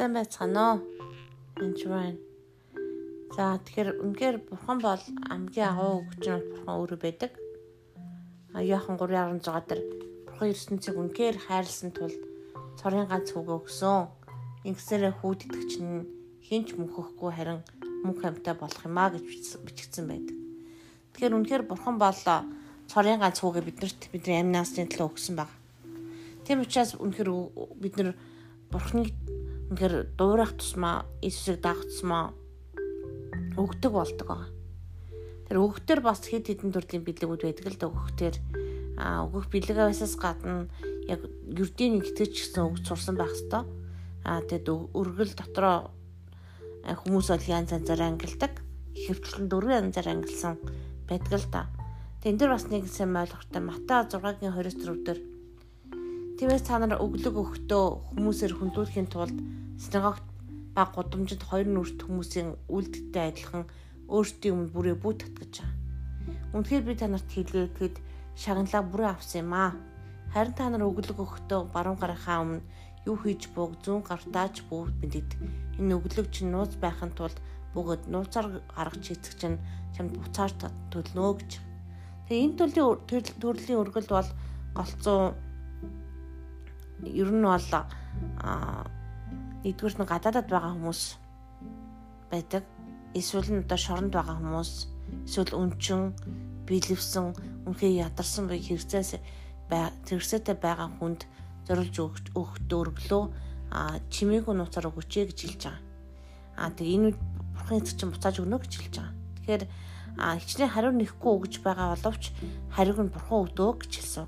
Сайн байцгаана уу? Энд байна. За тэгэхээр үнээр бурхан бол хамгийн агуу өгч нь бурхан өөрөө байдаг. А Яхан 3:16 дээр бурхан ертөнцийг үнээр хайрлсан тул цорын ганц хүүгээ өгсөн. Ингэсээр хүүд итгэж нь хинч мөнхөхгүй харин мөнх амьтаа болох юм а гэж бичигдсэн байдаг. Тэгэхээр үнээр бурхан бол цорын ганц хүүгээ биднэрт бидний амь наасны төлөө өгсөн баг. Тийм учраас үнээр бид нар бурхныг Үнэхээр дуурайх тусмаа Иесусыг дагах тусмаа өгдөг болдог байгаа. Тэр өгөхтөр бас хэд хэдэн төрлийн бэлгүүд байдаг л да өгөхтөр а өгөх бэлгээс гадна яг юрдийн итгэж гэсэн үг сурсан байх хэвээр. А тэгэд өргөл дотроо хүмүүс бол янз янзаар ангилдаг. Ихэвчлэн дөрвөн янзаар ангилсан байдаг л да. Тэн дээр бас нэг сайн ойлгохтой Матай 6-гийн 24 дээр Тиймээс та нар өглөг өгтөө хүмүүсээр хөндлүүлэхийн тулд синагогт ба гудамжинд хоёр нүрт хүмүүсийн үйлдэлтэй адилхан өөрсдийн өмнө бүрээ бүт татгаж байгаа. Үнэхээр би та нарт хэлгээ тэгэд шагналаа бүрээ авсан юм аа. Харин та нар өглөг өгтөө баруун гарынхаа өмнө юу хийж буг зүүн гартаач бүгд мэдэд. Энэ өглөг чинь нууц байхын тулд бөгөөд нууцаар гаргаж эцэг чинь чамд буцааж төлнө гэж. Тэгээ энэ төрлийн төрлийн өргөл бол голцоо ер нь бол нэгдүгээр нь гадаадад байгаа хүмүүс байдаг. Эсвэл нь одоо шоронд байгаа хүмүүс, эсвэл өнчин, биелэвсэн, үнхээр ядарсан буй хэрэгцээс хэрэгцээтэй байгаа хүнд зориулж өгөх дөрвлөө а чимээгүй нууцаар өгөөч гэж хэлж байгаа. А тэгээ энэ бурхан эцэг чинь буцааж өгнө гэж хэлж байгаа. Тэгэхээр хичнээн хариу нэхгүй өгж байгаа боловч хариуг нь бурхан өгдөө гэж хэлсэн.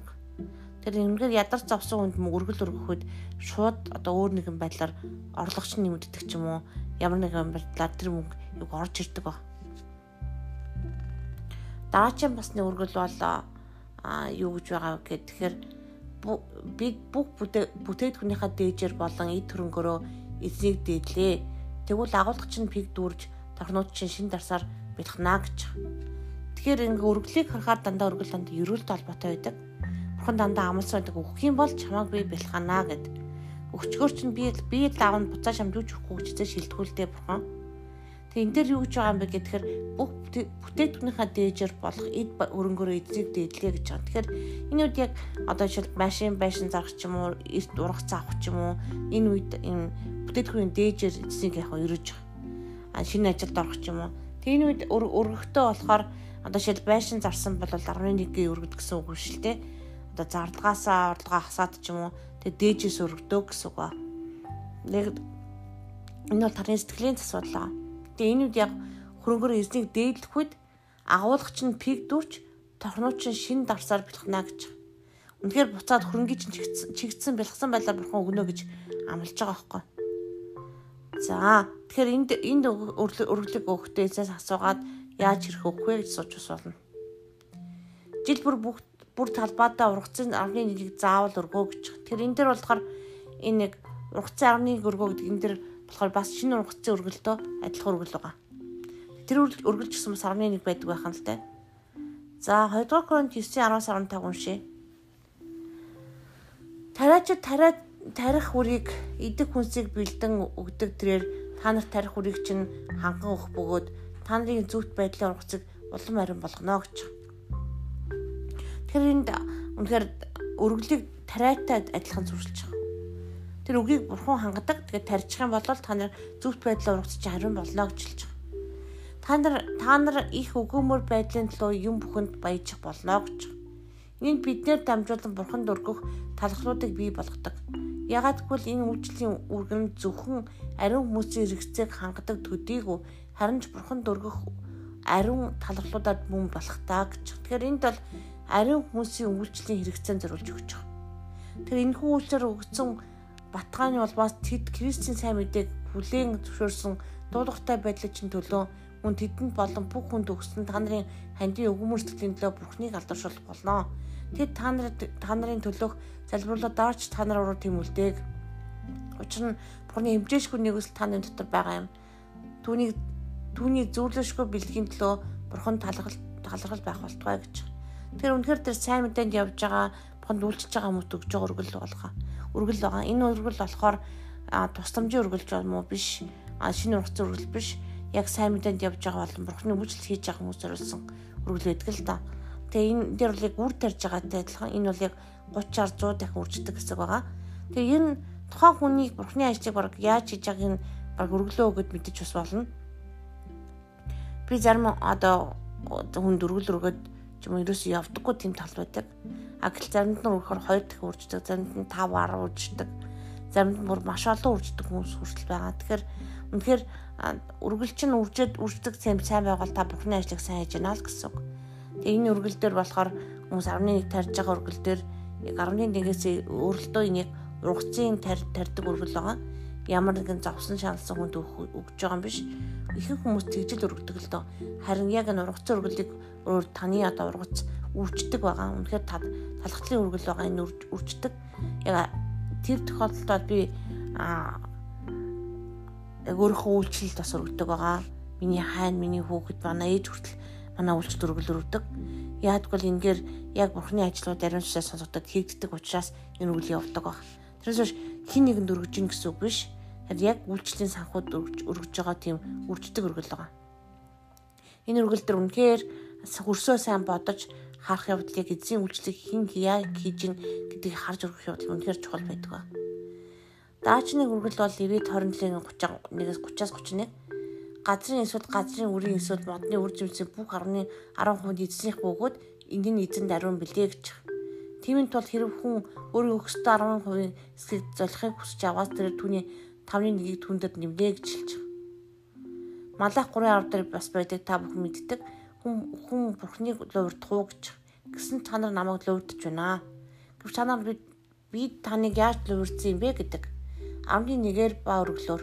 Тэр ингээд ядарч завсан хүнд мөргөл өргөхөд шууд одоо өөр нэгэн байдлаар орлогч нь нэмэгддэг ч юм уу ямар нэгэн байдлаар тэр мөнгө юг орж ирдэг ба. Дараагийн бас нэг өргөл бол а юу гэж байгаа вэ гэхээр тэгэхээр би бүх бүтээгдэхүүнийхээ дээжээр болон эд хөрөнгөөрөө эзнийг дээдлээ. Тэгвэл агуулгач нь пиг дүүрж торнууд чинь шин дарсаар бэлхнаа гэж. Тэгэхээр ингээ өргөлийг харахаар дандаа өргөл дандаа ерөөлт холбоотой байдаг бурхан дандаа амлсан байдаг өгөх юм бол чамааг би бэлханаа гэд. Өгчгөр чинь би би л аав нь буцаа шамжууж өгөхгүй гэж шилтгүүлдэ бурхан. Тэг энэ дээр юу гэж байгаа юм бэ гэхээр бүх бүтээгдэхүүнийхээ дээжээр болох эд өрөнгөөрөө эзнийг дээдлээ гэж байгаа. Тэгэхээр энэ үед яг одоо жишээл машин байшин зарах ч юм уу, эрт ургац авах ч юм уу, энэ үед энэ бүтээгдэхүүний дээжээр эзнийг яг өрөж байгаа. А шинэ ажилд орох ч юм уу. Тэг энэ үед өргөхтөө болохоор одоо жишээл байшин зарсан бол 11-ийн өргөд гэсэн үг шүү дээ одоо зардгаасаа орлогоо хасаад ч юм уу тэгээ дээжээс өргөдөө гэсэн үг ба. Яг энэ бол таны сэтгэлийн асуудал. Тэгээ энэ үед яг хөрөнгөөр эзнийг дээдлэх үед агуулгач нь пиг дүрч торнууч нь шин дарсаар бэлхнаа гэж. Үнэхээр буцаад хөрөнгөний чинь чигдсэн бэлгсэн байлаар бурхан өгнө гэж амлаж байгаа байхгүй. За тэгэхээр энд энд өргөлөг өгөхдөө эцэс асуугаад яаж хэрэг өгөх вэ гэж сууж болно. Жил бүр бүгд бүр талбайдаа ургацын арганы нэгийг заавал өргөө гэж. Тэгэхээр энэ дэр болохоор энэ нэг ургацын арганы өргөө гэдэг энэ дэр болохоор бас шинэ ургацын өргөлтөө адилхан өргөл байгаа. Тэр өргөлж гэсэн бас арганы нэг байдаг байх юм л та. За 2 дугаар Коринт 9:10-15 уншъя. Тариач тариа тарих үрийг идэх хүнсийг бэлдэн өгдөг тэрээр та нарт тарих үрийг чинь ханган өгөх бөгөөд та нарын зүвт байдлын ургацыг улам арин болгоно гэж. Тэр энд үнэхээр өргөлийг тариатай адилхан зуршилж байгаа. Тэр үгийг бурхан хангадаг. Тэгээд тарьчих юм бол та нар зөвхт байдлаар урагч хариун болно гэж хэлж байгаа. Та нар та нар их өгөөмөр байдлын төлөө юм бүхэнд баяжих болно гэж. Энэ биднээр дамжуулан бурханд өргөх талхлуудыг бий болгодог. Ягаад гэвэл энэ үйлчлэлийн үргэн зөвхөн ариун хүмүүсийн хэрэгцээг хангадаг төдийгүй харин ч бурханд өргөх ариун талхлуудад мөн болох таа гэж. Тэгэхээр энд бол ариун хүмүүсийн үйлчлэлийн хэрэгцээнд зориулж өгч байгаа. Тэр энэхүү үйлчлэр өгсөн батгааны улмаас тэд Кристийн сайн мэдээг хүлээн зөвшөөрсөн дуулууртай байдлын чинь төлөө мөн тэдэнд болон бүх хүнд өгсөн та нарын хандийн өгөөмөр сэтгэлийн төлөө Бурхныг алдаршуулах болно. Тэд та нарын та нарын төлөөх залбирлаа даарч та нар руу тэмүүлдэг. Учир нь Бурхны хэмжээшгүй нэгүсэл та нарын дотор байгаа юм. Түүнийг түүний зөвлөшгүй бэлгийн төлөө Бурхан талархал талархал байх болтугай гэж. Тэр үнэхээр тэр сайн мэдээнд явж байгаа бохонд үйлчилж байгаа хүмүүст өгж байгаа өргөл болгоо. Өргөл байгаа. Энэ өргөл болохоор тусламжийн үргэлж бол муу биш шинэ ургац үргэлж биш яг сайн мэдээнд явж байгаа болон бурхны үйлчлэл хийж байгаа хүмүүс зориулсан үргэлж байдаг л да. Тэгээ энэ дээр бол яг үр тарьж байгаатай адилхан энэ бол яг 30 60 100 дахин үрждэг хэсэг байгаа. Тэгээ энэ тухайн хүнийг бурхны ажлыг баг яаж хийж байгааг нь баг өргөлөө өгöd мэдэж бас болно. Би зарим одоо хүнд өргөл өргөд ч юм уу ерөөсөө явдаггүй тийм тал байдаг. А гэтэл заримд нь өргөхөр 2 дахин үрждэг, заримд нь 5 10 үрждэг. Заримд нь бүр маш олон үрждэг хүмүүс хүртэл байгаа. Тэгэхээр үнэхээр үргэлж нь үржээд үрждэг зэм сайн байгаад та бурхны ажлыг сайн хийж байна л гэсэн үг. Тэгээ энэ үргэл дээр болохоор хүмүүс 11 тарьж байгаа үргэл дээр яг 11-ээс өөрөлтөө энийг ургацын тарьдаг үргэл байгаа. Ямар нэгэн зовсон шаналсан хүнд өгч байгаа юм биш. Ихэнх хүмүүс тэгжил өргөдөг л доо. Харин яг энэ ургацын үргэлийг өөр таны одоо ургац үрждэг байгаа. Үнэхээр талхтлын үргэл байгаа энэ үрждэг. Яг тэр тохиолдолд би а яг өөрийнхөө үйлчлэлд бас өргөдөг байгаа. Миний хайн, миний хүүхэд манай ээж хүртэл манай үйлчлэл өргөл өргөдөг. Яадгүй ингээр яг бурхны ажлууд ариун сүсээ сонсогдод хийгддэг учраас энэ үйл явдаг баг. Тэрээс биш хин нэгэнд өргөж ин гэсэн үг биш. Яг үйлчлэлийн санхуд өргөж байгаа тийм үрждэг өргөл байгаа. Энэ өргөл төр үнэхээр хөрсөө сайн бодож харах явдал яг эзэн үйлчлэг хин яг хийж ин гэдгийг харж өргөх явдал үнэхээр чухал байдаг ба. Даачны өргөл бол 90 27-ийн 30 1-ээс 30-аас 31 газрын эсвэл газрын үрийн эсвэл модны үр жимсээ бүх 10-ны 10% эзэнийх бөгөөд энгийн эзэнд ариун бэлээ гэж. Тиймийн тул хэрэг хүн өөрийн өгсдөө 10% эсхийг золихыг хүсэж аваас тэр түүний 5-1-ийг түндэд нэмлээ гэж хэлж. Малах 3-10 дээр бас байдаг та бүхэн мэддэг. Хүн хүн бурхныг луурдах гэж гэсэн та нар намайг луурдж байна. Гэвч та нар би таныг яаж луурдсан юм бэ гэдэг. 11-ээр ба өргөлөөр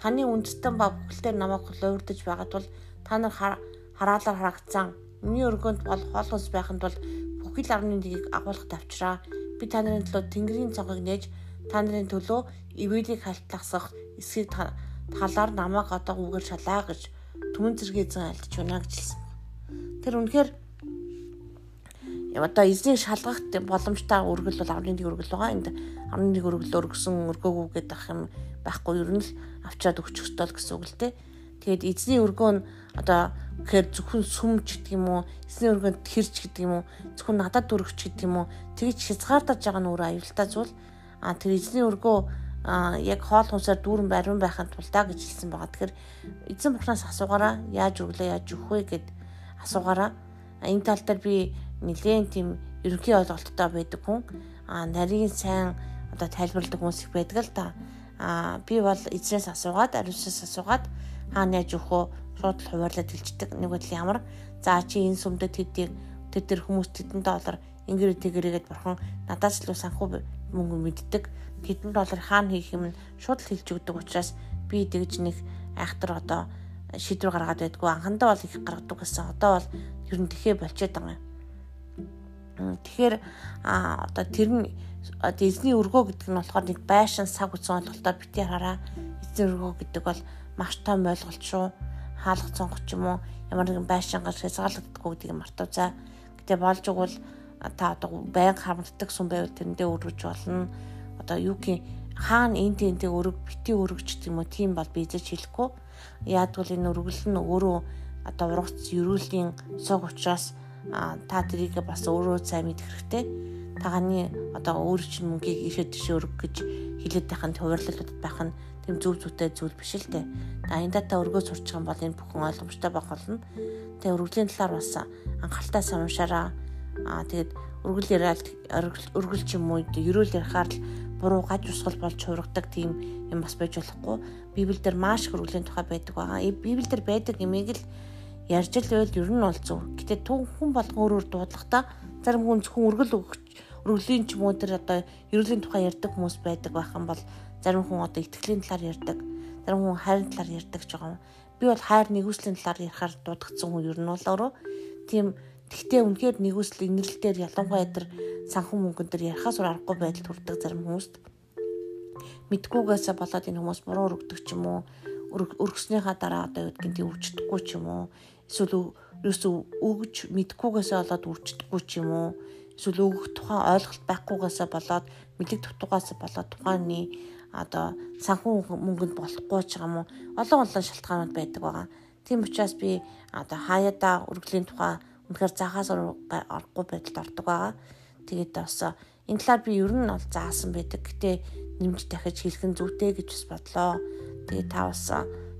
таны үндэстэн ба бүхэлдээр намайг луурдж байгаа тул та нар хараалаар харагдсан. Миний өргөнд бол хоол хүнс байханд бол бүхэл 11-ийг агуулгад авчраа. Би та нарын төлөө Тэнгэрийн цонхыг нээж та нарын төлөө ивэлийг хальтлахсах эсхийг талаар намайг одоо үгээр шалаа гэж түмэн зэрэг эзэн альдж байна гэж хэлсэн. Тэр үнэхээр одоо эзнийг шалгах боломжтой өргөл бол 11 өргөл байгаа. Энд 11 өргөл өргөсөн өргөөгүй гэдэг ах юм байхгүй ер нь л авчаад өгчих ёстой л гэсэн үг л дээ. Тэгээд эзний өргөө нь одоо гэхээр зөвхөн сүмж гэдэг юм уу, эзний өргөнд тэрч гэдэг юм уу, зөвхөн надад дүргч гэдэг юм уу, тэгж хязгаардаж байгаа нь өөр аюултай зүйл. А тэр эзний өргөө а яг хоол хүнсээр дүүрэн бариун байхын тулд гэж хэлсэн байгаа. Тэгэхээр эзэн бурхнаас асуугаараа яаж өглөө яаж өгөх вэ гэд асуугаараа энэ тал дээр би нэгэн тийм ерөнхий ойлголттой байдаг хүн а нарийн сайн одоо тайлбарладаг хүмүүс их байдаг л та. А би бол эзнээс асуугаад ариусаас асуугаад хаана яаж өгөхөө шууд л хуваарлаад хэлждэг. Нэг бодол ямар за чи энэ сүмдэд тэдийг тэд тэр хүмүүс тэдэн доллар ингэрэ тэгэрээгээд бурхан надаас илүү санхүү мөнгө мэддэг. Хэдэн доллар хаана хийх юм шууд л хэлж өгдөг учраас би тэгж нэг айхтар одоо шийдвэр гаргаад байдгүй анхандаа бол их гаргадаг гэсэн. Одоо бол ер нь тэхээ болчиход байгаа юм. Тэгэхээр а одоо тэр нь эзний өргөө гэдэг нь болохоор нэг байшин сав гэсэн ойлголтоор битгий хараа. Эзний өргөө гэдэг бол маш том ойлголт шүү. Хаалх цонх ч юм уу ямар нэгэн байшин гал хязгаарлагддаггүй гэдгийг мартав. Гэтэ болж игэл та одоо байнга харамддаг сүм байвал тэрэндээ өргөж болно. Одоо юу гэх хаана энд эндээ өрөг бити өргөж гэдэг юм уу тийм бол би зэж хэлэхгүй. Яадвал энэ өргөл нь өөрөө одоо ургац ерөөлийн цог учраас та тэрийг бас өөрөө сайн мэдэх хэрэгтэй. Таганы одоо өөр чинь мөнгийг ихэд тийш өрг гэж хэлээд байх нь хуваарлалуудад байх нь тэм зөв зүйтэй зүйл биш л дээ. Аяндаа та өргөө сурч байгаа бол энэ бүхэн ойлгомжтой байх болно. Тэгээ өргөлийн талаар бас анхааралтай самшаараа аа тэгээд өргөл яриад өргөл ч юм уу ерөөл ярихаар л буруу гаж усгал болж хувиргадаг тийм юм бас байж болохгүй. Библиэлд маш их өргөлийн тухай байдаг байгаа. Библиэлд байдаг юмыг л ярьж л байвал ер нь бол зөв. Гэтэ хүн болгон өөр өөр дуудлагатай зарим хүн зөвхөн өргөл өгч өргөлийн ч юм уу тэр одоо ерөөлийн тухай ярьдаг хүмүүс байдаг байх юм бол зарим хүн одоо итгэлийн талаар ярьдаг. Зарим хүн хайрын талаар ярьдаг ч байгаа юм. Би бол хайр нэгүслийн талаар ярихаар дуудагдсан хүн ер нь бол өөрөө тийм тэгтээ үнэхээр нэгүсэл инэрлэлээр ялангуяа тэр санхүү мөнгөн төр ярихаас өөр аргагүй байдал төрдөг зарим хүмүүст мэдгүйгээсээ болоод энэ хүмүүс буруу өргөдөг ч юм уу өргөснийхаа дараа одоо юу гэдгийг өвчтдөггүй ч юм уу эсвэл ерөөсөө өгж мэдгүйгээсээ болоод үрчдэггүй ч юм уу эсвэл өгөх тухайн ойлголт байхгүйгээсээ болоод мэдлэг дутуугаас болоод тухайны одоо санхүү мөнгөнд болохгүй ч юм уу олон олон шалтгаанууд байдаг байгаа. Тийм учраас би одоо хаяада үргэлжлийн тухай үнэхээр заахаас орохгүй байдалд ордог байгаа. Тэгээд бас энэ талаар би ер нь бол заасан байдаг. Гэтэ нэмж дахиж хэлэх нь зүйтэй гэж бас бодлоо. Тэгээд та бас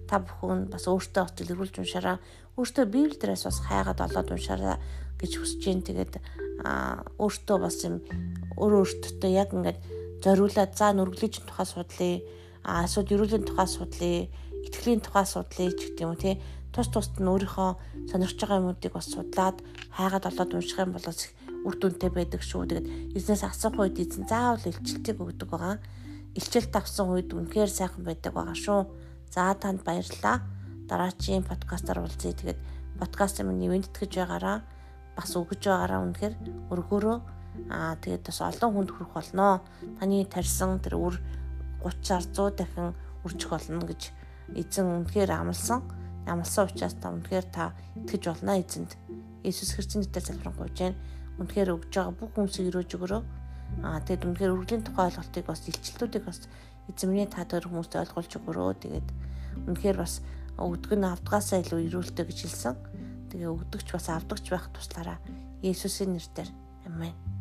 та бүхэн бас өөртөө бас дэлгэрүүлж уншаараа өөртөө библи дээрээс бас хайгаад олоод уншаараа гэж хүсэж जैन. Тэгээд өөртөө бас юм өөр өөртөө яг ингээд зориулаад за нүргэлжийн тухай судлаа. А эсвэл ерөөлийн тухай судлаа. Итгэлийн тухай судлаа ч гэдэг юм уу тий. Тус тусад нь өөрийнхөө сонирхож байгаа юмуудыг бас судлаад хайгаад олоод унших юм бол үр дүнтэй байдаг шүү. Тэгээд эзнээс асуух үед эзэн заавал илчилтийг өгдөг байгаа. Илчилт авсан үед үнэхээр сайхан байдаг байгаа шүү. За танд баярлалаа. Дараачийн подкастаар уулзъя. Тэгээд подкаст юм нэвэнтгэж байгаараа бас өгөж байгаараа үнэхээр өргөөрөө аа тэгээд бас олон хүнд хүрэх болноо. Таны тарьсан тэр үр 30 100 дахин үржих болно гэж эзэн үнэхээр амласан. Амласан учраас та үнэхээр та итгэж болно эзэнд. Иесус Христосийн нэрээр залбирanгуйж байна. Үнэхээр өгж байгаа бүх хүмүүсийг өрөөж өгөрөө. Аа тэгээд үнэхээр үргэлжлэн тухай ойлголтыг бас илчлэлтүүдийг бас эзэмний та төр хүмүүст ойлгуулж өгөрөө. Тэгээд үнэхээр бас өгдөг нь авдгаасаа илүү ирүүлдэг гэж хэлсэн. Тэгээ өгдөгч бас авдагч байх туслаараа Есүсийн нэрээр амен.